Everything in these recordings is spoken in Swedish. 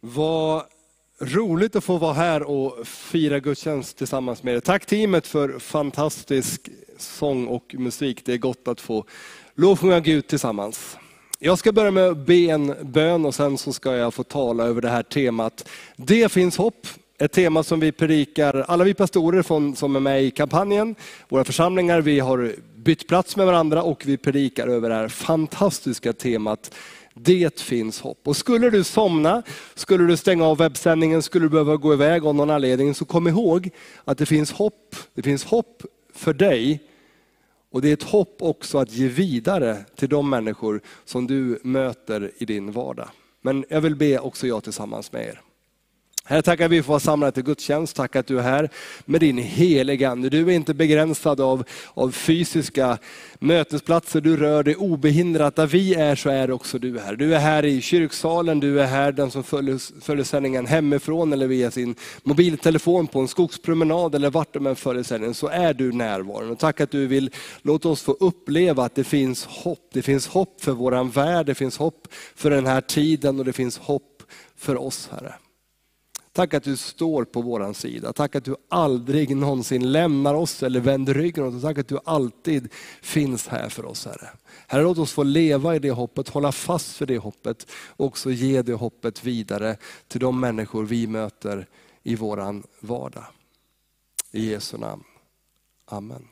Vad roligt att få vara här och fira gudstjänst tillsammans med er. Tack teamet för fantastisk sång och musik. Det är gott att få lovsjunga Gud tillsammans. Jag ska börja med att be en bön och sen så ska jag få tala över det här temat. Det finns hopp. Ett tema som vi predikar, alla vi pastorer från, som är med i kampanjen, våra församlingar, vi har bytt plats med varandra och vi predikar över det här fantastiska temat det finns hopp. Och skulle du somna, skulle du stänga av webbsändningen, skulle du behöva gå iväg av någon anledning, så kom ihåg att det finns hopp. Det finns hopp för dig och det är ett hopp också att ge vidare till de människor som du möter i din vardag. Men jag vill be också jag tillsammans med er. Herre, tackar vi för att vara samlade till gudstjänst. Tack att du är här med din heliga Ande. Du är inte begränsad av, av fysiska mötesplatser. Du rör dig obehindrat. Där vi är så är också du här. Du är här i kyrksalen, du är här den som följer, följer sändningen hemifrån eller via sin mobiltelefon på en skogspromenad eller vart de än följer sändningen. Så är du närvarande. Tack att du vill låta oss få uppleva att det finns hopp. Det finns hopp för våran värld, det finns hopp för den här tiden och det finns hopp för oss Herre. Tack att du står på vår sida. Tack att du aldrig någonsin lämnar oss eller vänder ryggen åt oss. Tack att du alltid finns här för oss Herre. Herre låt oss få leva i det hoppet, hålla fast för det hoppet och också ge det hoppet vidare till de människor vi möter i våran vardag. I Jesu namn. Amen.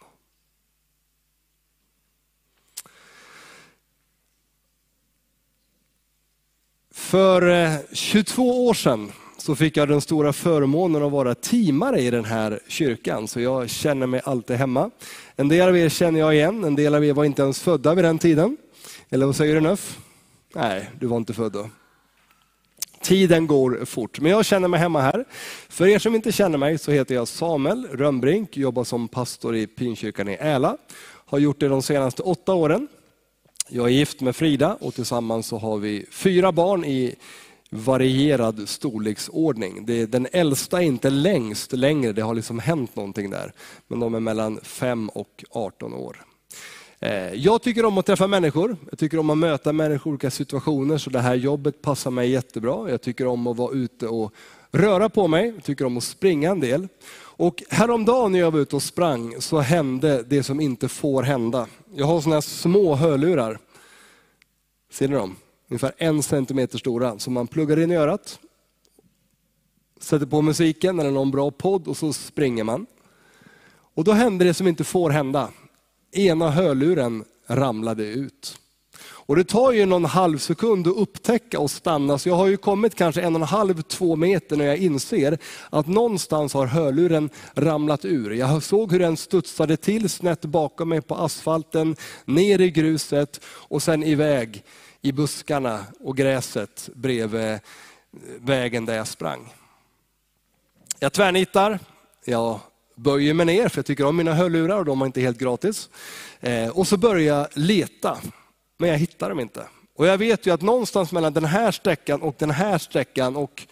För eh, 22 år sedan så fick jag den stora förmånen att vara teamare i den här kyrkan, så jag känner mig alltid hemma. En del av er känner jag igen, en del av er var inte ens födda vid den tiden. Eller vad säger du Nöff? Nej, du var inte född då. Tiden går fort, men jag känner mig hemma här. För er som inte känner mig så heter jag Samuel Rönnbrink, jobbar som pastor i Pinkyrkan i Äla. Har gjort det de senaste åtta åren. Jag är gift med Frida och tillsammans så har vi fyra barn i varierad storleksordning. Det, den äldsta är inte längst längre, det har liksom hänt någonting där. Men de är mellan 5 och 18 år. Eh, jag tycker om att träffa människor, jag tycker om att möta människor i olika situationer, så det här jobbet passar mig jättebra. Jag tycker om att vara ute och röra på mig, jag tycker om att springa en del. Och häromdagen när jag var ute och sprang så hände det som inte får hända. Jag har sådana här små hörlurar. Ser ni dem? Ungefär en centimeter stora, som man pluggar in i örat, sätter på musiken eller någon bra podd och så springer man. Och då hände det som inte får hända. Ena hörluren ramlade ut. Och det tar ju någon halv sekund att upptäcka och stanna, så jag har ju kommit kanske en och en halv, två meter när jag inser att någonstans har hörluren ramlat ur. Jag såg hur den studsade till snett bakom mig på asfalten, ner i gruset och sen iväg i buskarna och gräset bredvid vägen där jag sprang. Jag tvärnitar, jag böjer mig ner för jag tycker om mina hörlurar och de var inte helt gratis. Eh, och så börjar jag leta, men jag hittar dem inte. Och jag vet ju att någonstans mellan den här sträckan och den här sträckan och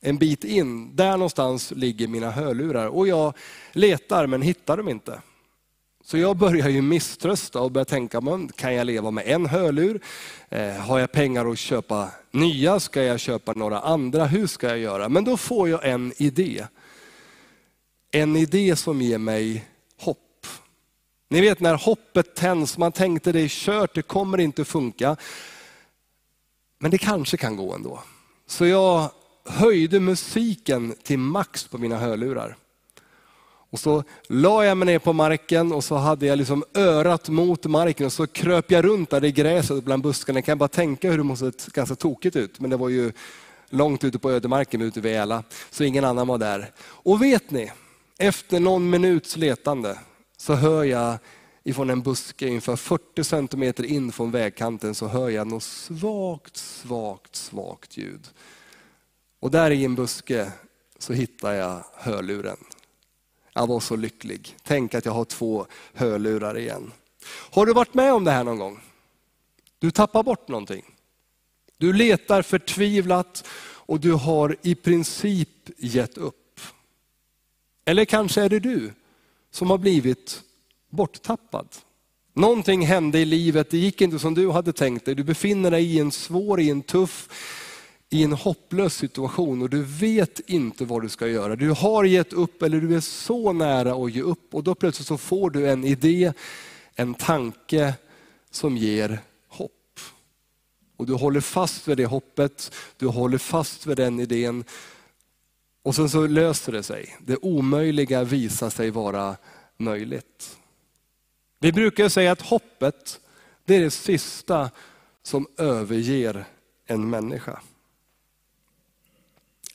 en bit in, där någonstans ligger mina hörlurar. Och jag letar men hittar dem inte. Så jag börjar ju misströsta och börjar tänka, kan jag leva med en hörlur? Eh, har jag pengar att köpa nya? Ska jag köpa några andra? Hur ska jag göra? Men då får jag en idé. En idé som ger mig hopp. Ni vet när hoppet tänds, man tänkte det är kört, det kommer inte funka. Men det kanske kan gå ändå. Så jag höjde musiken till max på mina hörlurar. Och så la jag mig ner på marken och så hade jag liksom örat mot marken och så kröp jag runt där i gräset bland buskarna. Jag kan bara tänka hur det måste se ganska tokigt ut, men det var ju långt ute på ödemarken ute vid Äla, så ingen annan var där. Och vet ni, efter någon minuts letande så hör jag ifrån en buske ungefär 40 centimeter in från vägkanten så hör jag något svagt, svagt, svagt ljud. Och där i en buske så hittar jag hörluren. Jag var så lycklig. Tänk att jag har två hörlurar igen. Har du varit med om det här någon gång? Du tappar bort någonting. Du letar förtvivlat och du har i princip gett upp. Eller kanske är det du som har blivit borttappad. Någonting hände i livet, det gick inte som du hade tänkt dig. Du befinner dig i en svår, i en tuff i en hopplös situation och du vet inte vad du ska göra. Du har gett upp eller du är så nära att ge upp och då plötsligt så får du en idé, en tanke som ger hopp. Och du håller fast vid det hoppet, du håller fast vid den idén och sen så löser det sig. Det omöjliga visar sig vara möjligt. Vi brukar säga att hoppet, det är det sista som överger en människa.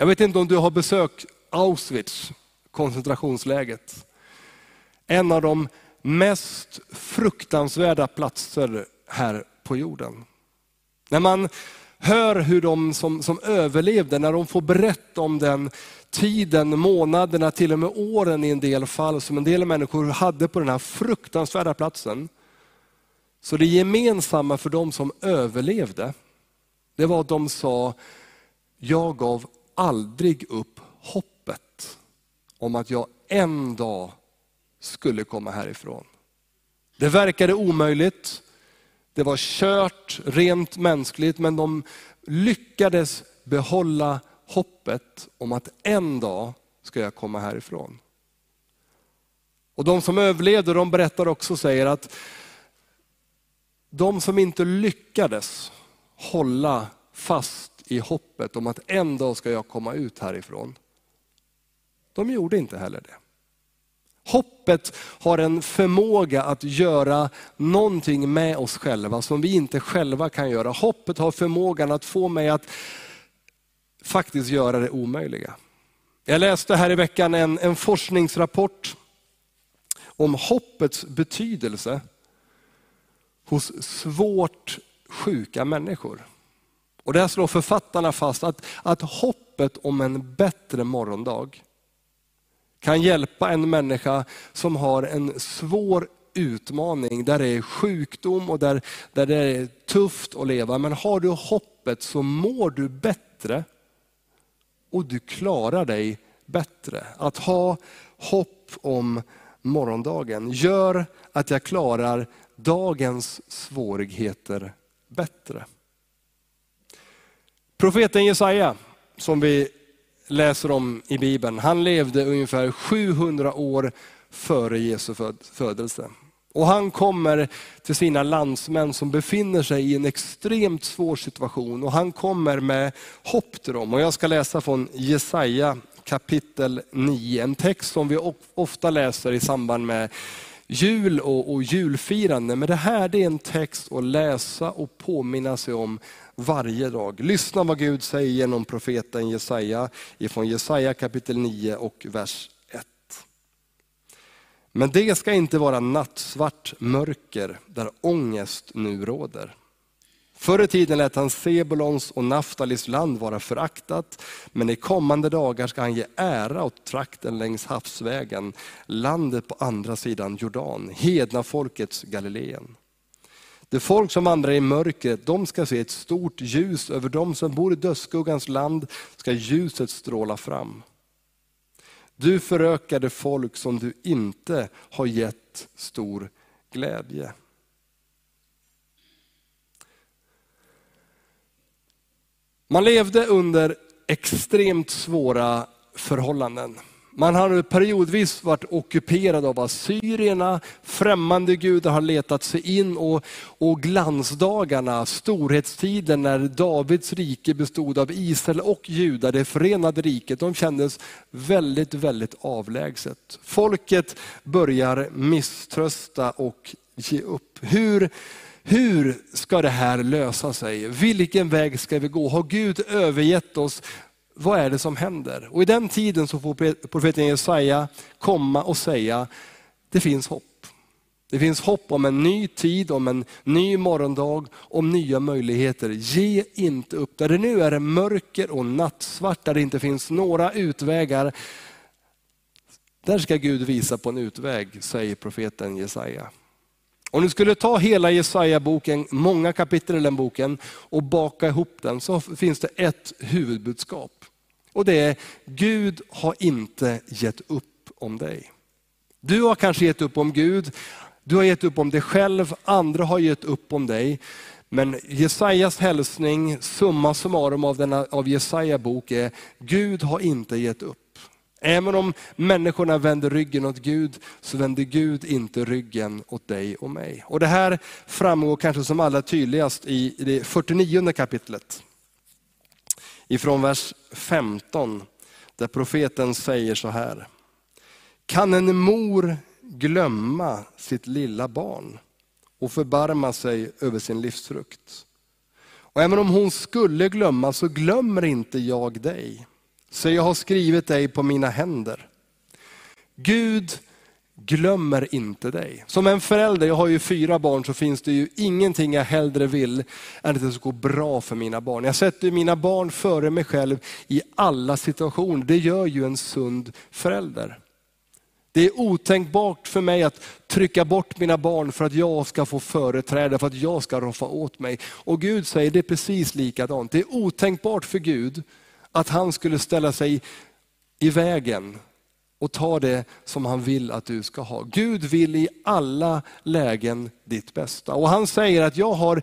Jag vet inte om du har besökt Auschwitz, koncentrationsläget. En av de mest fruktansvärda platser här på jorden. När man hör hur de som, som överlevde, när de får berätta om den tiden, månaderna, till och med åren i en del fall, som en del människor hade på den här fruktansvärda platsen. Så det gemensamma för de som överlevde, det var att de sa, jag gav aldrig upp hoppet om att jag en dag skulle komma härifrån. Det verkade omöjligt, det var kört rent mänskligt, men de lyckades behålla hoppet om att en dag ska jag komma härifrån. Och de som överlevde, de berättar också och säger att de som inte lyckades hålla fast i hoppet om att en dag ska jag komma ut härifrån. De gjorde inte heller det. Hoppet har en förmåga att göra någonting med oss själva som vi inte själva kan göra. Hoppet har förmågan att få mig att faktiskt göra det omöjliga. Jag läste här i veckan en, en forskningsrapport om hoppets betydelse hos svårt sjuka människor. Och där slår författarna fast att, att hoppet om en bättre morgondag kan hjälpa en människa som har en svår utmaning, där det är sjukdom och där, där det är tufft att leva. Men har du hoppet så mår du bättre och du klarar dig bättre. Att ha hopp om morgondagen gör att jag klarar dagens svårigheter bättre. Profeten Jesaja, som vi läser om i Bibeln, han levde ungefär 700 år före Jesu födelse. Och han kommer till sina landsmän som befinner sig i en extremt svår situation och han kommer med hopp till dem. Och jag ska läsa från Jesaja kapitel 9, en text som vi ofta läser i samband med jul och, och julfirande. Men det här det är en text att läsa och påminna sig om varje dag. Lyssna vad Gud säger genom profeten Jesaja, ifrån Jesaja kapitel 9 och vers 1. Men det ska inte vara nattsvart mörker där ångest nu råder. Förr i tiden lät han Sebulons och Naftalis land vara föraktat, men i kommande dagar ska han ge ära åt trakten längs havsvägen, landet på andra sidan Jordan, hedna folkets Galileen. Det folk som vandrar i mörkret, de ska se ett stort ljus. Över dem som bor i dödsskuggans land ska ljuset stråla fram. Du förökade folk som du inte har gett stor glädje. Man levde under extremt svåra förhållanden. Man har periodvis varit ockuperad av assyrierna, främmande gudar har letat sig in och, och glansdagarna, storhetstiden när Davids rike bestod av Israel och Juda, det förenade riket, de kändes väldigt, väldigt avlägset. Folket börjar misströsta och ge upp. Hur, hur ska det här lösa sig? Vilken väg ska vi gå? Har Gud övergett oss? Vad är det som händer? Och I den tiden så får profeten Jesaja komma och säga, det finns hopp. Det finns hopp om en ny tid, om en ny morgondag, om nya möjligheter. Ge inte upp. Där det nu är mörker och nattsvart, där det inte finns några utvägar. Där ska Gud visa på en utväg, säger profeten Jesaja. Om du skulle ta hela Jesaja-boken, många kapitel i den boken, och baka ihop den, så finns det ett huvudbudskap. Och det är, Gud har inte gett upp om dig. Du har kanske gett upp om Gud, du har gett upp om dig själv, andra har gett upp om dig. Men Jesajas hälsning, summa summarum av, denna, av Jesaja bok är, Gud har inte gett upp. Även om människorna vänder ryggen åt Gud, så vänder Gud inte ryggen åt dig och mig. Och Det här framgår kanske som allra tydligast i det 49 kapitlet. Ifrån vers 15, där profeten säger så här. Kan en mor glömma sitt lilla barn och förbarma sig över sin livsfrukt? Och även om hon skulle glömma så glömmer inte jag dig. Så jag har skrivit dig på mina händer. Gud glömmer inte dig. Som en förälder, jag har ju fyra barn, så finns det ju ingenting jag hellre vill än att det ska gå bra för mina barn. Jag sätter mina barn före mig själv i alla situationer. Det gör ju en sund förälder. Det är otänkbart för mig att trycka bort mina barn för att jag ska få företräde, för att jag ska roffa åt mig. Och Gud säger det är precis likadant. Det är otänkbart för Gud att han skulle ställa sig i vägen och ta det som han vill att du ska ha. Gud vill i alla lägen ditt bästa. Och han säger att jag har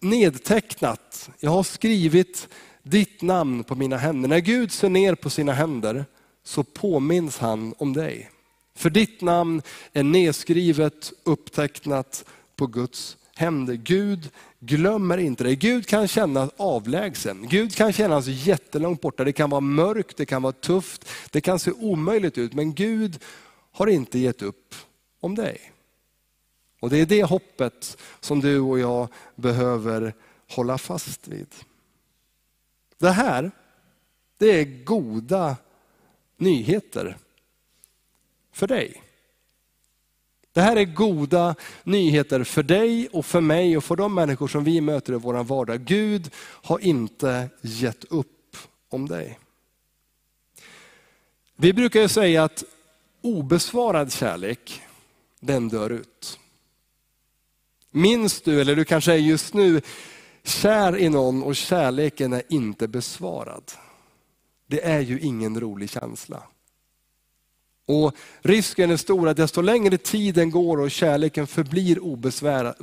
nedtecknat, jag har skrivit ditt namn på mina händer. När Gud ser ner på sina händer så påminns han om dig. För ditt namn är nedskrivet, upptecknat på Guds händer. Gud glömmer inte dig. Gud kan kännas avlägsen. Gud kan kännas jättelångt borta. Det kan vara mörkt, det kan vara tufft, det kan se omöjligt ut. Men Gud har inte gett upp om dig. Och Det är det hoppet som du och jag behöver hålla fast vid. Det här, det är goda nyheter för dig. Det här är goda nyheter för dig och för mig och för de människor som vi möter i vår vardag. Gud har inte gett upp om dig. Vi brukar ju säga att obesvarad kärlek, den dör ut. Minns du, eller du kanske är just nu, kär i någon och kärleken är inte besvarad. Det är ju ingen rolig känsla. Och Risken är stor att desto längre tiden går och kärleken förblir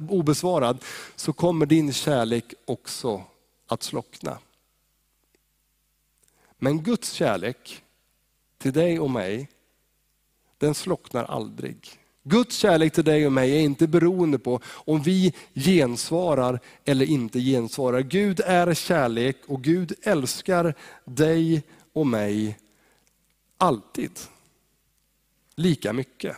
obesvarad, så kommer din kärlek också att slockna. Men Guds kärlek till dig och mig, den slocknar aldrig. Guds kärlek till dig och mig är inte beroende på om vi gensvarar eller inte gensvarar. Gud är kärlek och Gud älskar dig och mig alltid lika mycket.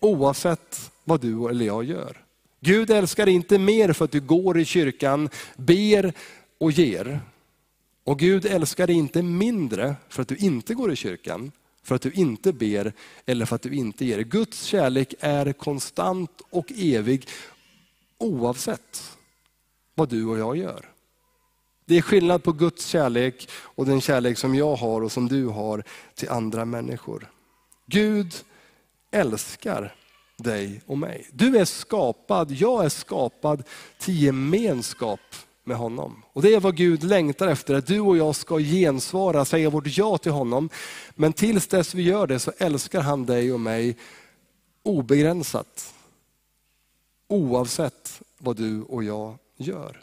Oavsett vad du eller jag gör. Gud älskar inte mer för att du går i kyrkan, ber och ger. Och Gud älskar dig inte mindre för att du inte går i kyrkan, för att du inte ber eller för att du inte ger. Guds kärlek är konstant och evig oavsett vad du och jag gör. Det är skillnad på Guds kärlek och den kärlek som jag har och som du har till andra människor. Gud älskar dig och mig. Du är skapad, jag är skapad till gemenskap med honom. Och Det är vad Gud längtar efter, att du och jag ska gensvara, säga vårt ja till honom. Men tills dess vi gör det så älskar han dig och mig obegränsat. Oavsett vad du och jag gör.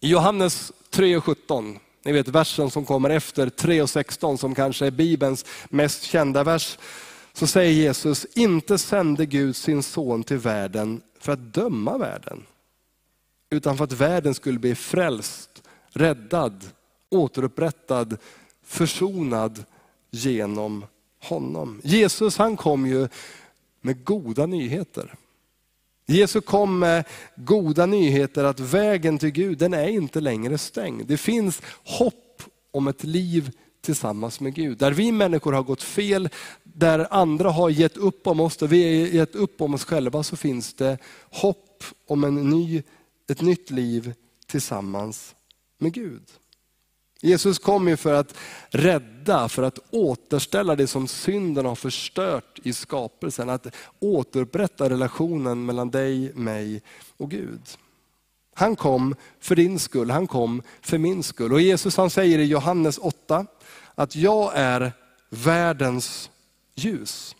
I Johannes 3.17 ni vet versen som kommer efter 3.16 som kanske är Bibelns mest kända vers. Så säger Jesus, inte sände Gud sin son till världen för att döma världen. Utan för att världen skulle bli frälst, räddad, återupprättad, försonad genom honom. Jesus han kom ju med goda nyheter. Jesus kom med goda nyheter att vägen till Gud, den är inte längre stängd. Det finns hopp om ett liv tillsammans med Gud. Där vi människor har gått fel, där andra har gett upp om oss, där vi har gett upp om oss själva, så finns det hopp om en ny, ett nytt liv tillsammans med Gud. Jesus kom ju för att rädda, för att återställa det som synden har förstört i skapelsen. Att återupprätta relationen mellan dig, mig och Gud. Han kom för din skull, han kom för min skull. Och Jesus han säger i Johannes 8 att jag är världens ljus.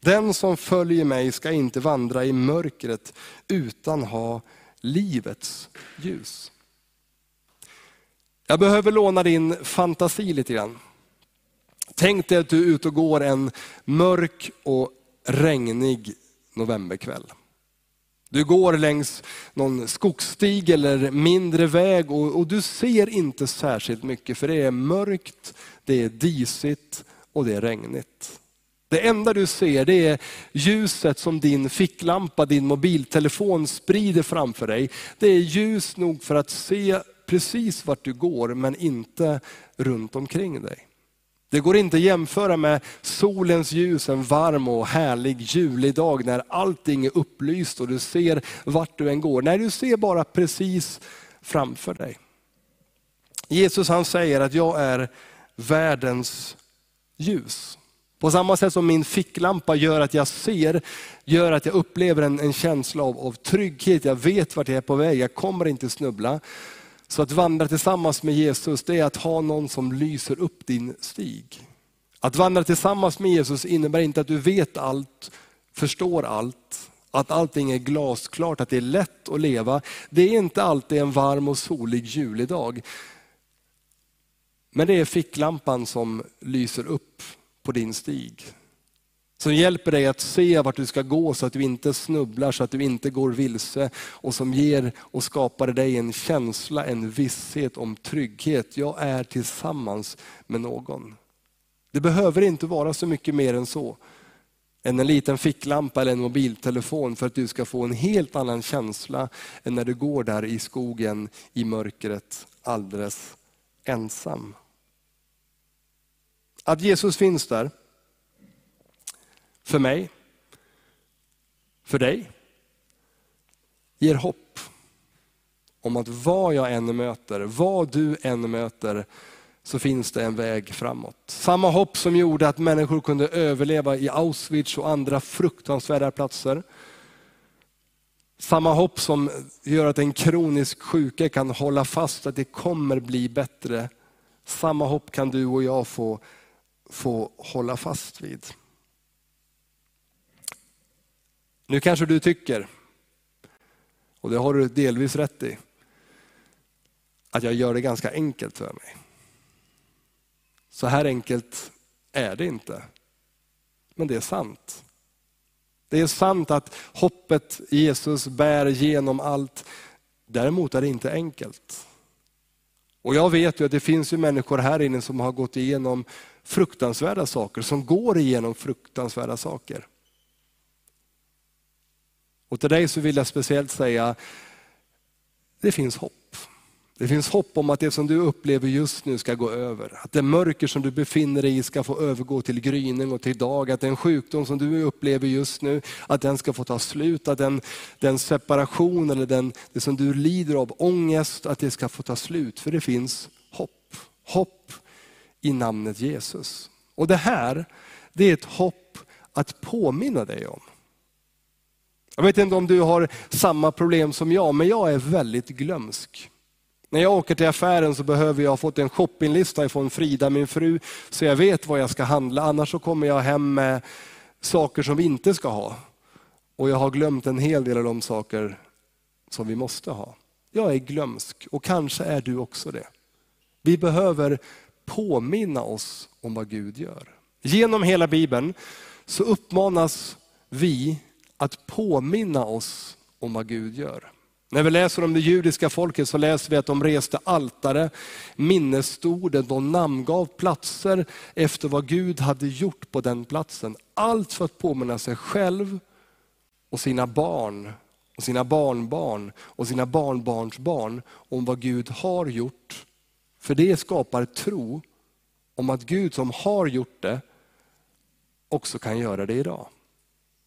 Den som följer mig ska inte vandra i mörkret utan ha livets ljus. Jag behöver låna din fantasi lite grann. Tänk dig att du är ute och går en mörk och regnig novemberkväll. Du går längs någon skogsstig eller mindre väg och, och, du ser inte särskilt mycket för det är mörkt, det är disigt och det är regnigt. Det enda du ser det är ljuset som din ficklampa, din mobiltelefon sprider framför dig. Det är ljus nog för att se precis vart du går men inte runt omkring dig. Det går inte att jämföra med solens ljus en varm och härlig julig dag när allting är upplyst och du ser vart du än går. Nej, du ser bara precis framför dig. Jesus han säger att jag är världens ljus. På samma sätt som min ficklampa gör att jag ser, gör att jag upplever en, en känsla av, av trygghet. Jag vet vart jag är på väg, jag kommer inte snubbla. Så att vandra tillsammans med Jesus, det är att ha någon som lyser upp din stig. Att vandra tillsammans med Jesus innebär inte att du vet allt, förstår allt, att allting är glasklart, att det är lätt att leva. Det är inte alltid en varm och solig julidag. Men det är ficklampan som lyser upp på din stig. Som hjälper dig att se vart du ska gå så att du inte snubblar, så att du inte går vilse. Och som ger och skapar dig en känsla, en visshet om trygghet. Jag är tillsammans med någon. Det behöver inte vara så mycket mer än så. Än en liten ficklampa eller en mobiltelefon för att du ska få en helt annan känsla än när du går där i skogen i mörkret alldeles ensam. Att Jesus finns där, för mig, för dig, ger hopp om att vad jag än möter, vad du än möter, så finns det en väg framåt. Samma hopp som gjorde att människor kunde överleva i Auschwitz och andra fruktansvärda platser. Samma hopp som gör att en kronisk sjuka kan hålla fast att det kommer bli bättre. Samma hopp kan du och jag få, få hålla fast vid. Nu kanske du tycker, och det har du delvis rätt i, att jag gör det ganska enkelt för mig. Så här enkelt är det inte. Men det är sant. Det är sant att hoppet Jesus bär genom allt. Däremot är det inte enkelt. Och jag vet ju att det finns ju människor här inne som har gått igenom fruktansvärda saker, som går igenom fruktansvärda saker. Och till dig så vill jag speciellt säga, det finns hopp. Det finns hopp om att det som du upplever just nu ska gå över. Att det mörker som du befinner dig i ska få övergå till gryning och till dag. Att den sjukdom som du upplever just nu, att den ska få ta slut. Att den, den separation eller den, det som du lider av, ångest, att det ska få ta slut. För det finns hopp. Hopp i namnet Jesus. Och det här, det är ett hopp att påminna dig om. Jag vet inte om du har samma problem som jag, men jag är väldigt glömsk. När jag åker till affären så behöver jag ha fått en shoppinglista ifrån Frida, min fru, så jag vet vad jag ska handla. Annars så kommer jag hem med saker som vi inte ska ha. Och jag har glömt en hel del av de saker som vi måste ha. Jag är glömsk och kanske är du också det. Vi behöver påminna oss om vad Gud gör. Genom hela Bibeln så uppmanas vi att påminna oss om vad Gud gör. När vi läser om det judiska folket så läser vi att de reste altare, minnesstoden, de namngav platser efter vad Gud hade gjort på den platsen. Allt för att påminna sig själv och sina barn, och sina barnbarn och sina barnbarnsbarn om vad Gud har gjort. För det skapar tro om att Gud som har gjort det också kan göra det idag.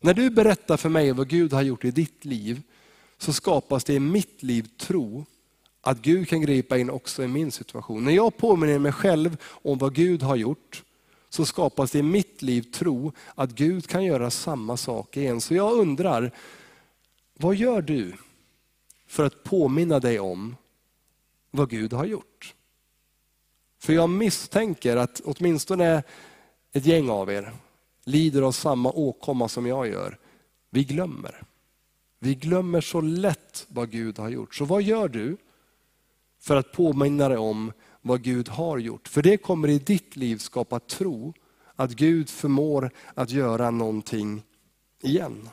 När du berättar för mig vad Gud har gjort i ditt liv, så skapas det i mitt liv tro att Gud kan gripa in också i min situation. När jag påminner mig själv om vad Gud har gjort, så skapas det i mitt liv tro att Gud kan göra samma sak igen. Så jag undrar, vad gör du för att påminna dig om vad Gud har gjort? För jag misstänker att åtminstone ett gäng av er lider av samma åkomma som jag gör. Vi glömmer. Vi glömmer så lätt vad Gud har gjort. Så vad gör du för att påminna dig om vad Gud har gjort? För det kommer i ditt liv skapa tro att Gud förmår att göra någonting igen.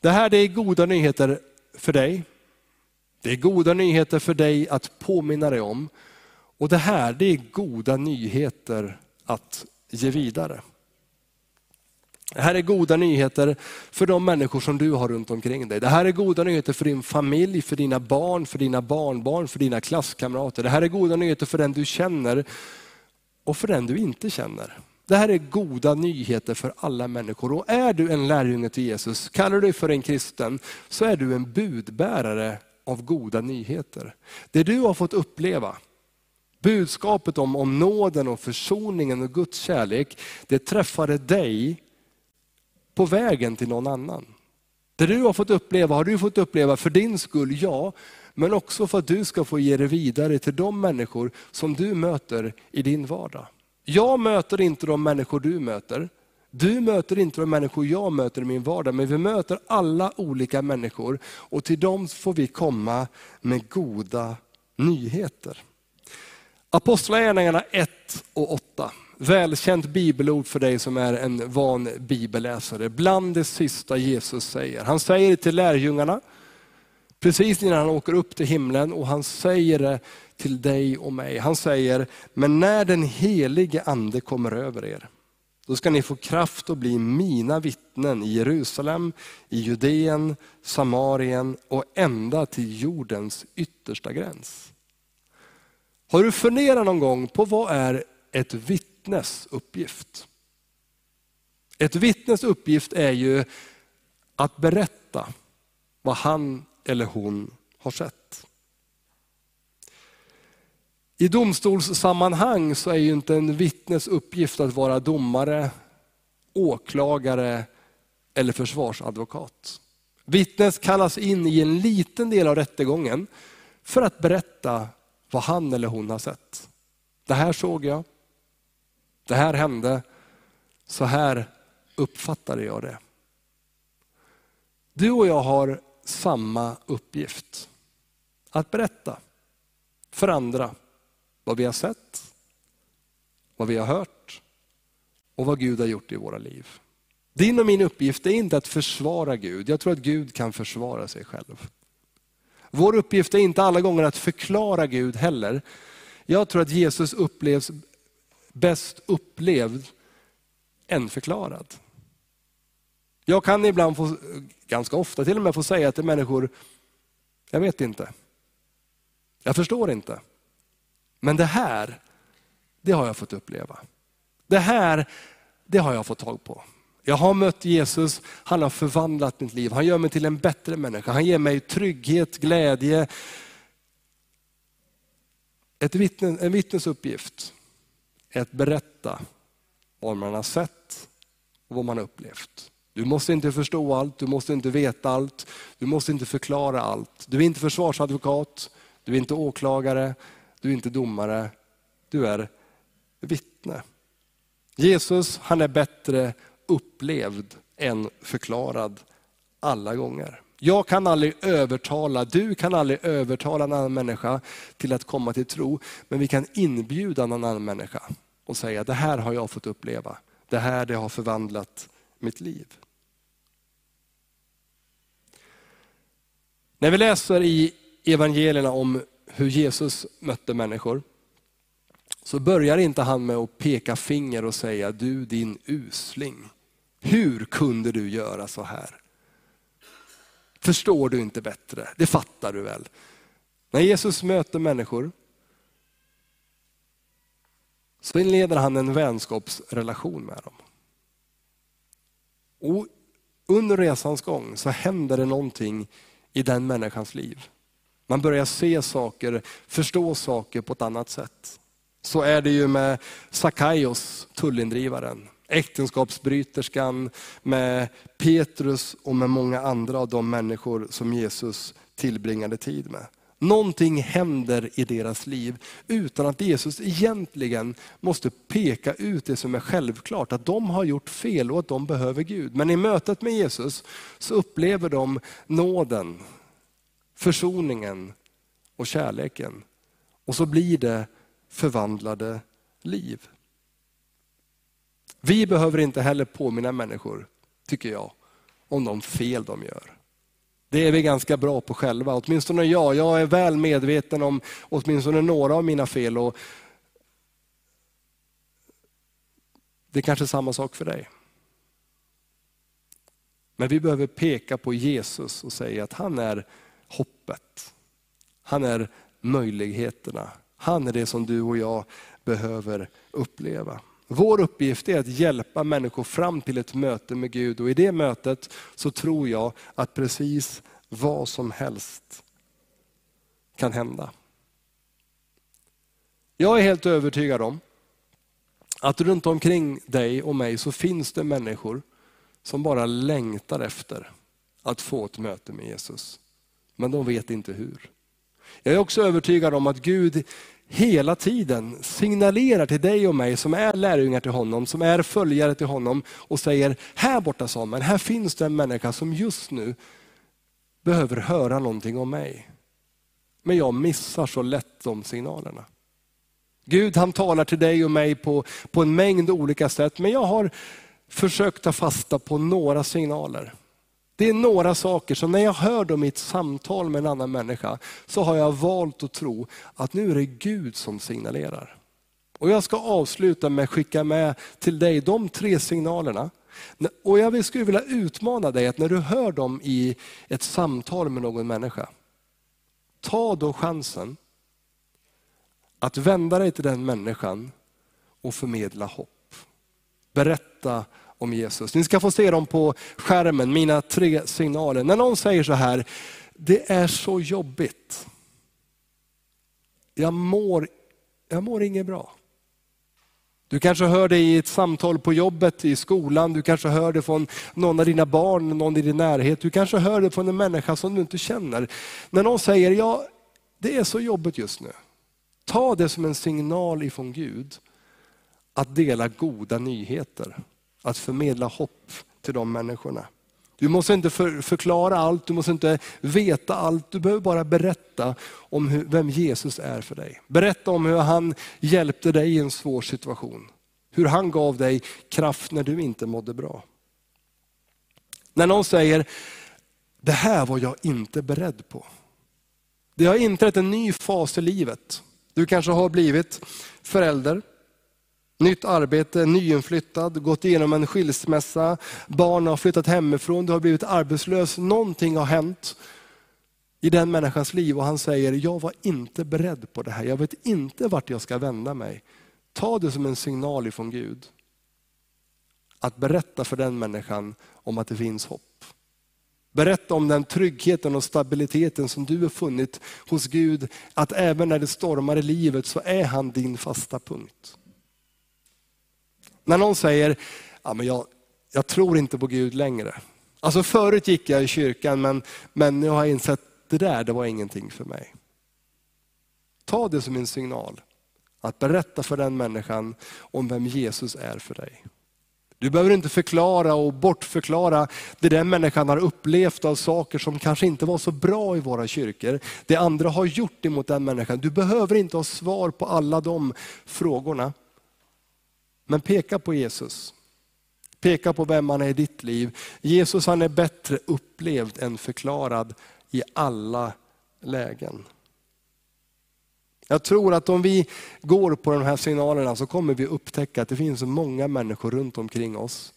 Det här det är goda nyheter för dig. Det är goda nyheter för dig att påminna dig om. Och det här det är goda nyheter att ge vidare. Det här är goda nyheter för de människor som du har runt omkring dig. Det här är goda nyheter för din familj, för dina barn, för dina barnbarn, för dina klasskamrater. Det här är goda nyheter för den du känner och för den du inte känner. Det här är goda nyheter för alla människor. Och är du en lärjunge till Jesus, kallar du dig för en kristen, så är du en budbärare av goda nyheter. Det du har fått uppleva, budskapet om, om nåden och försoningen och Guds kärlek, det träffade dig på vägen till någon annan. Det du har fått uppleva har du fått uppleva för din skull, ja, men också för att du ska få ge det vidare till de människor som du möter i din vardag. Jag möter inte de människor du möter. Du möter inte de människor jag möter i min vardag, men vi möter alla olika människor och till dem får vi komma med goda nyheter. Apostlagärningarna 1 och 8. Välkänt bibelord för dig som är en van bibelläsare. Bland det sista Jesus säger. Han säger det till lärjungarna, precis innan han åker upp till himlen och han säger det till dig och mig. Han säger, men när den helige ande kommer över er, då ska ni få kraft att bli mina vittnen i Jerusalem, i Judeen, Samarien och ända till jordens yttersta gräns. Har du funderat någon gång på vad är ett vittne vittnes uppgift? Ett vittnes uppgift är ju att berätta vad han eller hon har sett. I domstolssammanhang så är ju inte en vittnes uppgift att vara domare, åklagare eller försvarsadvokat. Vittnes kallas in i en liten del av rättegången för att berätta vad han eller hon har sett. Det här såg jag, det här hände, så här uppfattade jag det. Du och jag har samma uppgift. Att berätta för andra vad vi har sett, vad vi har hört och vad Gud har gjort i våra liv. Din och min uppgift är inte att försvara Gud. Jag tror att Gud kan försvara sig själv. Vår uppgift är inte alla gånger att förklara Gud heller. Jag tror att Jesus upplevs bäst upplevd än förklarad. Jag kan ibland, få, ganska ofta till och med, få säga till människor, jag vet inte. Jag förstår inte. Men det här, det har jag fått uppleva. Det här, det har jag fått tag på. Jag har mött Jesus, han har förvandlat mitt liv. Han gör mig till en bättre människa. Han ger mig trygghet, glädje. Ett vittne, en vittnes uppgift är att berätta vad man har sett och vad man har upplevt. Du måste inte förstå allt, du måste inte veta allt, du måste inte förklara allt. Du är inte försvarsadvokat, du är inte åklagare, du är inte domare, du är vittne. Jesus han är bättre upplevd än förklarad alla gånger. Jag kan aldrig övertala, du kan aldrig övertala en annan människa till att komma till tro, men vi kan inbjuda en annan människa och säga, det här har jag fått uppleva. Det här det har förvandlat mitt liv. När vi läser i evangelierna om hur Jesus mötte människor, så börjar inte han med att peka finger och säga, du din usling, hur kunde du göra så här? Förstår du inte bättre? Det fattar du väl? När Jesus möter människor så inleder han en vänskapsrelation med dem. Och under resans gång så händer det någonting i den människans liv. Man börjar se saker, förstå saker på ett annat sätt. Så är det ju med Sakaios, tullindrivaren, äktenskapsbryterskan, med Petrus och med många andra av de människor som Jesus tillbringade tid med. Någonting händer i deras liv utan att Jesus egentligen måste peka ut det som är självklart, att de har gjort fel och att de behöver Gud. Men i mötet med Jesus så upplever de nåden, försoningen och kärleken. Och så blir det förvandlade liv. Vi behöver inte heller påminna människor, tycker jag, om de fel de gör. Det är vi ganska bra på själva, åtminstone jag. Jag är väl medveten om åtminstone några av mina fel. Och det är kanske samma sak för dig. Men vi behöver peka på Jesus och säga att han är hoppet. Han är möjligheterna. Han är det som du och jag behöver uppleva. Vår uppgift är att hjälpa människor fram till ett möte med Gud och i det mötet så tror jag att precis vad som helst kan hända. Jag är helt övertygad om att runt omkring dig och mig så finns det människor som bara längtar efter att få ett möte med Jesus. Men de vet inte hur. Jag är också övertygad om att Gud hela tiden signalerar till dig och mig som är lärjungar till honom, som är följare till honom och säger, här borta Samuel, här finns det en människa som just nu behöver höra någonting om mig. Men jag missar så lätt de signalerna. Gud han talar till dig och mig på, på en mängd olika sätt, men jag har försökt ta fasta på några signaler. Det är några saker som när jag hör dem i ett samtal med en annan människa, så har jag valt att tro att nu är det Gud som signalerar. Och Jag ska avsluta med att skicka med till dig de tre signalerna. Och Jag skulle vilja utmana dig att när du hör dem i ett samtal med någon människa, ta då chansen att vända dig till den människan och förmedla hopp. Berätta om Jesus. Ni ska få se dem på skärmen, mina tre signaler. När någon säger så här, det är så jobbigt. Jag mår, jag mår inget bra. Du kanske hör det i ett samtal på jobbet, i skolan, du kanske hör det från någon av dina barn, någon i din närhet. Du kanske hör det från en människa som du inte känner. När någon säger, ja det är så jobbigt just nu. Ta det som en signal ifrån Gud att dela goda nyheter att förmedla hopp till de människorna. Du måste inte förklara allt, du måste inte veta allt, du behöver bara berätta om hur, vem Jesus är för dig. Berätta om hur han hjälpte dig i en svår situation. Hur han gav dig kraft när du inte mådde bra. När någon säger, det här var jag inte beredd på. Det har inträtt en ny fas i livet. Du kanske har blivit förälder. Nytt arbete, nyinflyttad, gått igenom en skilsmässa, barn har flyttat hemifrån, du har blivit arbetslös. Någonting har hänt i den människans liv och han säger, jag var inte beredd på det här. Jag vet inte vart jag ska vända mig. Ta det som en signal ifrån Gud. Att berätta för den människan om att det finns hopp. Berätta om den tryggheten och stabiliteten som du har funnit hos Gud. Att även när det stormar i livet så är han din fasta punkt. När någon säger, ja, men jag, jag tror inte på Gud längre. Alltså förut gick jag i kyrkan men, men nu har jag insett det där, det var ingenting för mig. Ta det som en signal. Att berätta för den människan om vem Jesus är för dig. Du behöver inte förklara och bortförklara det den människan har upplevt av saker som kanske inte var så bra i våra kyrkor. Det andra har gjort emot den människan. Du behöver inte ha svar på alla de frågorna. Men peka på Jesus. Peka på vem han är i ditt liv. Jesus han är bättre upplevd än förklarad i alla lägen. Jag tror att om vi går på de här signalerna så kommer vi upptäcka att det finns många människor runt omkring oss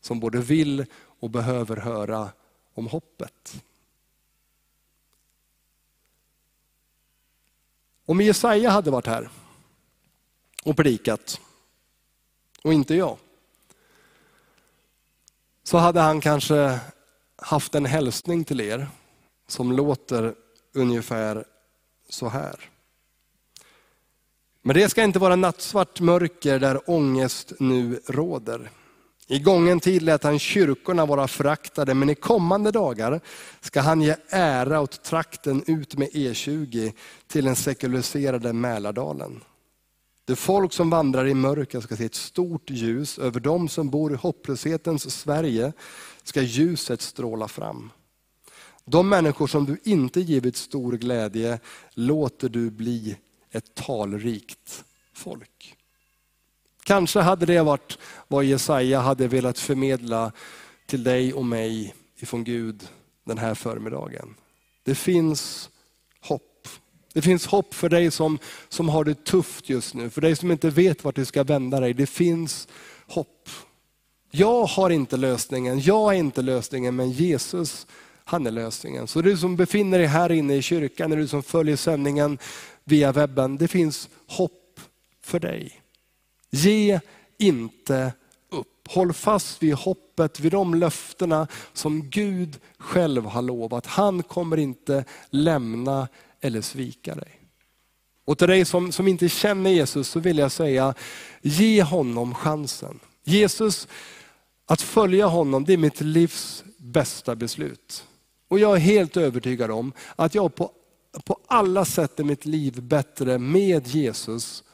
som både vill och behöver höra om hoppet. Om Jesaja hade varit här och predikat och inte jag. Så hade han kanske haft en hälsning till er som låter ungefär så här. Men det ska inte vara nattsvart mörker där ångest nu råder. I gången tid lät han kyrkorna vara föraktade, men i kommande dagar ska han ge ära åt trakten ut med E20 till den sekulariserade Mälardalen. Det folk som vandrar i mörker ska se ett stort ljus, över dem som bor i hopplöshetens Sverige ska ljuset stråla fram. De människor som du inte givit stor glädje låter du bli ett talrikt folk. Kanske hade det varit vad Jesaja hade velat förmedla till dig och mig ifrån Gud den här förmiddagen. Det finns. Det finns hopp för dig som, som har det tufft just nu, för dig som inte vet vart du ska vända dig. Det finns hopp. Jag har inte lösningen, jag är inte lösningen, men Jesus han är lösningen. Så du som befinner dig här inne i kyrkan, eller du som följer sändningen via webben, det finns hopp för dig. Ge inte upp. Håll fast vid hoppet, vid de löftena som Gud själv har lovat. Han kommer inte lämna eller svika dig. Och till dig som, som inte känner Jesus så vill jag säga, ge honom chansen. Jesus, att följa honom, det är mitt livs bästa beslut. Och jag är helt övertygad om att jag på, på alla sätt i mitt liv bättre med Jesus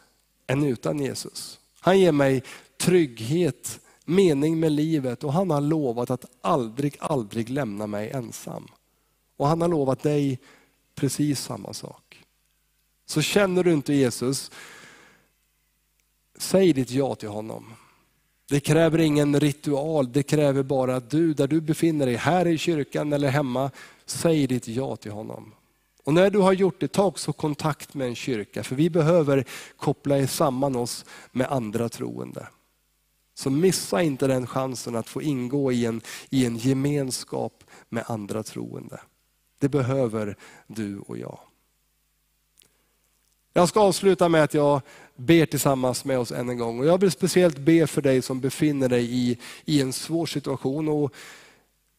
än utan Jesus. Han ger mig trygghet, mening med livet och han har lovat att aldrig, aldrig lämna mig ensam. Och han har lovat dig precis samma sak. Så känner du inte Jesus, säg ditt ja till honom. Det kräver ingen ritual, det kräver bara att du, där du befinner dig, här i kyrkan eller hemma, säg ditt ja till honom. Och när du har gjort det, ta också kontakt med en kyrka, för vi behöver koppla samman oss med andra troende. Så missa inte den chansen att få ingå i en, i en gemenskap med andra troende. Det behöver du och jag. Jag ska avsluta med att jag ber tillsammans med oss än en gång. Och jag vill speciellt be för dig som befinner dig i, i en svår situation. Och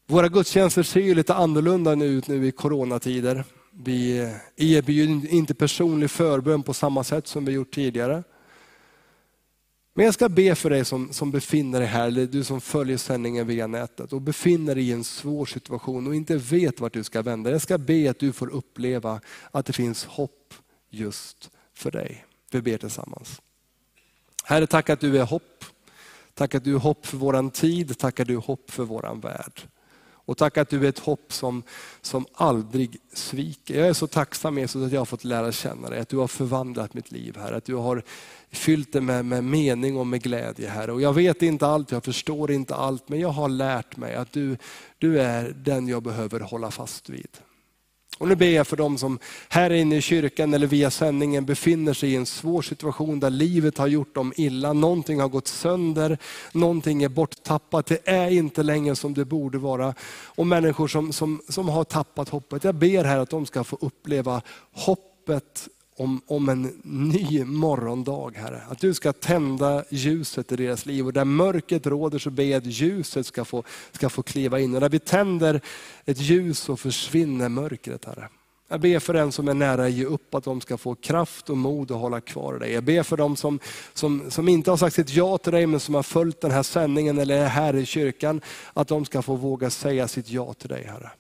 våra gudstjänster ser ju lite annorlunda ut nu i coronatider. Vi eh, erbjuder inte personlig förbön på samma sätt som vi gjort tidigare. Men jag ska be för dig som, som befinner dig här, eller du som följer sändningen via nätet och befinner dig i en svår situation och inte vet vart du ska vända. Jag ska be att du får uppleva att det finns hopp just för dig. Vi ber tillsammans. Herre, tack att du är hopp. Tack att du är hopp för våran tid, tack att du är hopp för våran värld. Och tack att du är ett hopp som, som aldrig sviker. Jag är så tacksam Jesus att jag har fått lära känna dig, att du har förvandlat mitt liv här. Att du har fyllt det med, med mening och med glädje Herre. Och jag vet inte allt, jag förstår inte allt, men jag har lärt mig att du, du är den jag behöver hålla fast vid. Och nu ber jag för dem som här inne i kyrkan eller via sändningen befinner sig i en svår situation där livet har gjort dem illa. Någonting har gått sönder, någonting är borttappat. Det är inte längre som det borde vara. Och människor som, som, som har tappat hoppet. Jag ber här att de ska få uppleva hoppet om, om en ny morgondag, Herre. Att du ska tända ljuset i deras liv. Och där mörkret råder så ber jag att ljuset ska få, ska få kliva in. Och när vi tänder ett ljus så försvinner mörkret, Herre. Jag ber för den som är nära att ge upp, att de ska få kraft och mod att hålla kvar dig. Jag ber för dem som, som, som inte har sagt sitt ja till dig, men som har följt den här sändningen eller är här i kyrkan, att de ska få våga säga sitt ja till dig, Herre.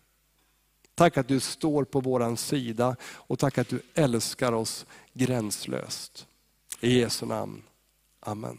Tack att du står på vår sida och tack att du älskar oss gränslöst. I Jesu namn. Amen.